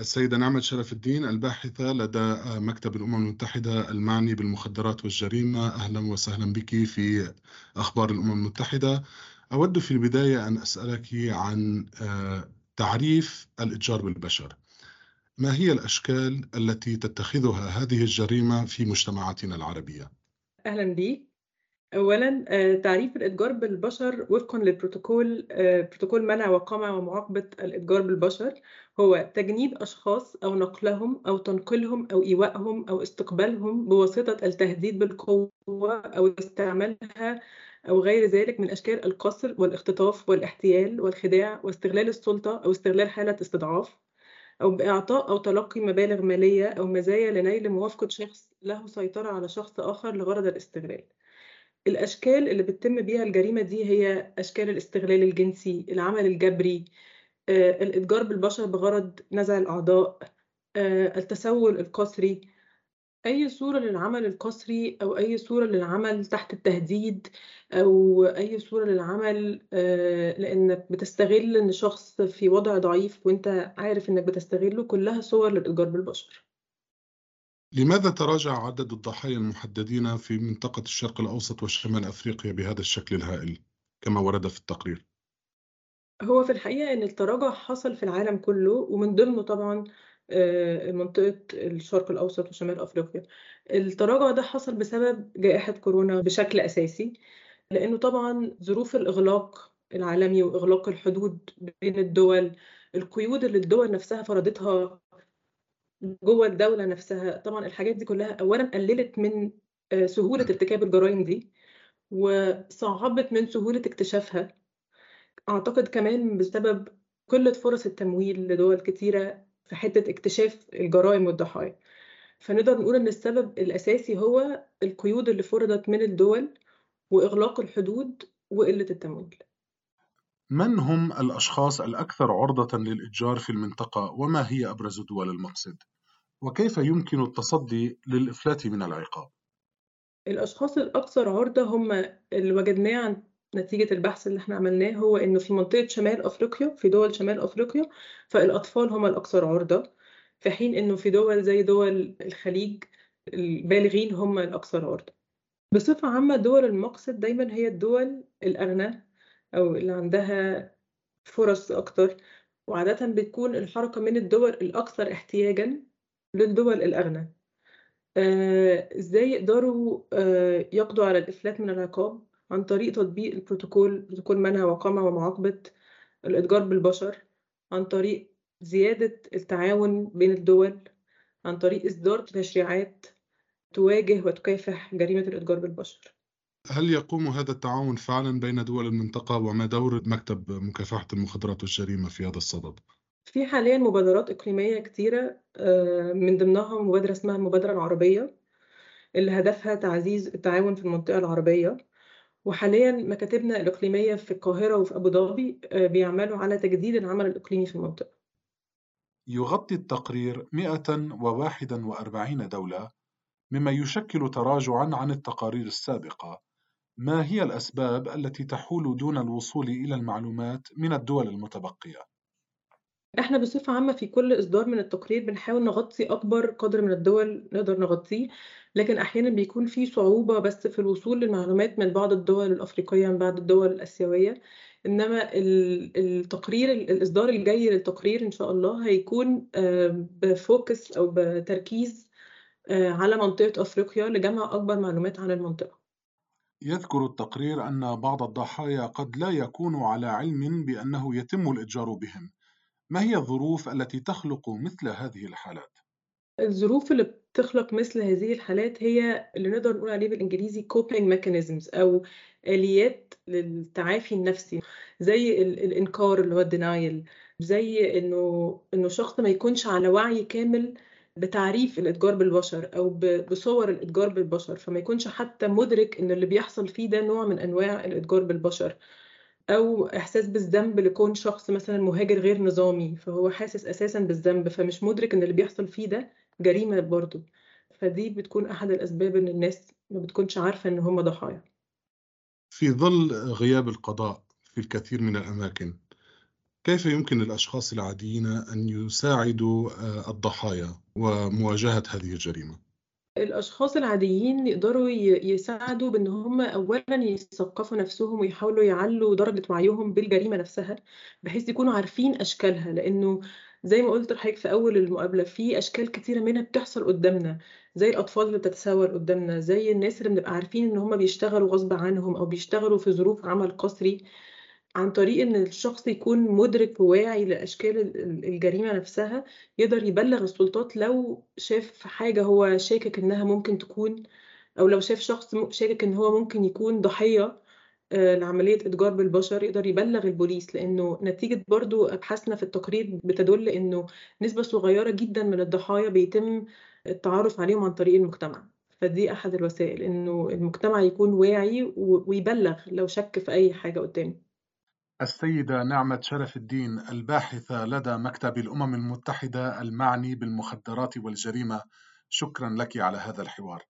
السيدة نعمة شرف الدين الباحثة لدى مكتب الأمم المتحدة المعني بالمخدرات والجريمة. أهلا وسهلا بك في أخبار الأمم المتحدة. أود في البداية أن أسألك عن آه، تعريف الإتجار بالبشر. ما هي الأشكال التي تتخذها هذه الجريمة في مجتمعاتنا العربية؟ أهلا بك أولا آه، تعريف الإتجار بالبشر وفقا للبروتوكول آه، بروتوكول منع وقمع ومعاقبة الإتجار بالبشر هو تجنيد أشخاص أو نقلهم أو تنقلهم أو إيوائهم أو استقبالهم بواسطة التهديد بالقوة أو استعمالها أو غير ذلك من أشكال القصر والاختطاف والاحتيال والخداع واستغلال السلطة أو استغلال حالة استضعاف أو بإعطاء أو تلقي مبالغ مالية أو مزايا لنيل موافقة شخص له سيطرة على شخص آخر لغرض الاستغلال. الأشكال اللي بتتم بيها الجريمة دي هي أشكال الاستغلال الجنسي، العمل الجبري، آه، الإتجار بالبشر بغرض نزع الأعضاء، آه، التسول القسري، أي صورة للعمل القسري أو أي صورة للعمل تحت التهديد أو أي صورة للعمل آه، لإنك بتستغل إن شخص في وضع ضعيف وأنت عارف إنك بتستغله كلها صور للإتجار بالبشر. لماذا تراجع عدد الضحايا المحددين في منطقة الشرق الأوسط وشمال أفريقيا بهذا الشكل الهائل كما ورد في التقرير؟ هو في الحقيقة إن التراجع حصل في العالم كله ومن ضمنه طبعا آه، منطقة الشرق الأوسط وشمال أفريقيا التراجع ده حصل بسبب جائحة كورونا بشكل أساسي لأنه طبعا ظروف الإغلاق العالمي وإغلاق الحدود بين الدول القيود اللي الدول نفسها فرضتها جوه الدولة نفسها. طبعا الحاجات دي كلها أولا قللت من آه، سهولة ارتكاب الجرائم دي وصعبت من سهولة اكتشافها. أعتقد كمان بسبب قلة فرص التمويل لدول كتيرة في حتة اكتشاف الجرائم والضحايا. فنقدر نقول إن السبب الأساسي هو القيود اللي فرضت من الدول وإغلاق الحدود وقلة التمويل. من هم الأشخاص الأكثر عرضة للإتجار في المنطقة وما هي أبرز دول المقصد؟ وكيف يمكن التصدي للإفلات من العقاب؟ الأشخاص الأكثر عرضة هم اللي وجدناه عن نتيجة البحث اللي إحنا عملناه هو إنه في منطقة شمال أفريقيا في دول شمال أفريقيا فالأطفال هم الأكثر عرضة في حين إنه في دول زي دول الخليج البالغين هم الأكثر عرضة بصفة عامة دول المقصد دايما هي الدول الأغنى أو اللي عندها فرص أكتر وعادة بتكون الحركة من الدول الأكثر احتياجا للدول الأغنى. آه، إزاي يقدروا آه، يقضوا على الإفلات من العقاب عن طريق تطبيق البروتوكول بروتوكول منع وقمع ومعاقبة الإتجار بالبشر عن طريق زيادة التعاون بين الدول عن طريق إصدار تشريعات تواجه وتكافح جريمة الإتجار بالبشر؟ هل يقوم هذا التعاون فعلا بين دول المنطقة وما دور مكتب مكافحة المخدرات والجريمة في هذا الصدد؟ في حاليا مبادرات إقليمية كتيرة آه، من ضمنها مبادرة اسمها المبادرة العربية اللي هدفها تعزيز التعاون في المنطقة العربية. وحاليا مكاتبنا الإقليمية في القاهرة وفي أبو ظبي آه، بيعملوا على تجديد العمل الإقليمي في المنطقة. يغطي التقرير 141 دولة مما يشكل تراجعا عن التقارير السابقة. ما هي الأسباب التي تحول دون الوصول إلى المعلومات من الدول المتبقية؟ إحنا بصفة عامة في كل إصدار من التقرير بنحاول نغطي أكبر قدر من الدول نقدر نغطيه لكن أحيانا بيكون في صعوبة بس في الوصول للمعلومات من بعض الدول الأفريقية من بعض الدول الآسيوية إنما التقرير الإصدار الجاي للتقرير إن شاء الله هيكون آه، بفوكس أو بتركيز آه، على منطقة أفريقيا لجمع أكبر معلومات عن المنطقة يذكر التقرير أن بعض الضحايا قد لا يكونوا على علم بأنه يتم الإتجار بهم ما هي الظروف التي تخلق مثل هذه الحالات؟ الظروف اللي بتخلق مثل هذه الحالات هي اللي نقدر نقول عليه بالإنجليزي coping mechanisms أو آليات للتعافي النفسي زي الإنكار اللي هو الدينايل زي إنه إنه شخص ما يكونش على وعي كامل بتعريف الإتجار بالبشر أو بصور الإتجار بالبشر فما يكونش حتى مدرك إن اللي بيحصل فيه ده نوع من أنواع الإتجار بالبشر أو إحساس بالذنب لكون شخص مثلا مهاجر غير نظامي فهو حاسس أساسا بالذنب فمش مدرك إن اللي بيحصل فيه ده جريمة برضه. فدي بتكون أحد الأسباب إن الناس ما بتكونش عارفة إن هم ضحايا. في ظل غياب القضاء في الكثير من الأماكن كيف يمكن للأشخاص العاديين أن يساعدوا آه، الضحايا ومواجهة هذه الجريمة؟ الأشخاص العاديين يقدروا يساعدوا بإن هم أولًا يثقّفوا نَفْسهم ويحاولوا يعلّوا درجة وعيهم بالجريمة نَفْسها، بحيث يكونوا عارفين أشكالها، لإنه زي ما قُلت لحضرتك في أول المقابلة، في أشكال كتيرة منها بتحصل قُدّامنا، زي الأطفال اللي بتتسول قُدّامنا، زي الناس اللي بنبقى عارفين إن هم بيشتغلوا غصب عنهم أو بيشتغلوا في ظروف عمل قسري، عن طريق إن الشخص يكون مُدرك وواعي لأشكال ال ال الجريمة نَفْسها، يقدر يبلّغ السلطات لو شاف حاجة هو شاكك إنها ممكن تكون أو لو شاف شخص شاكك إن هو ممكن يكون ضحية آآ لعملية إتجار بالبشر، يقدر يبلّغ البوليس، لإنه نتيجة برضه أبحاثنا في التقرير بتدُل إنه نسبة صغيرة جدًا من الضحايا بيتم التعرُّف عليهم عن طريق المجتمع، فدي أحد الوسائل، إنه المجتمع يكون واعي ويبلّغ لو شَك في أي حاجة قُدّامه. السيدة نعمة شرف الدين الباحثة لدى مكتب الأمم المتحدة المعني بالمخدرات والجريمة. شكرا لك على هذا الحوار.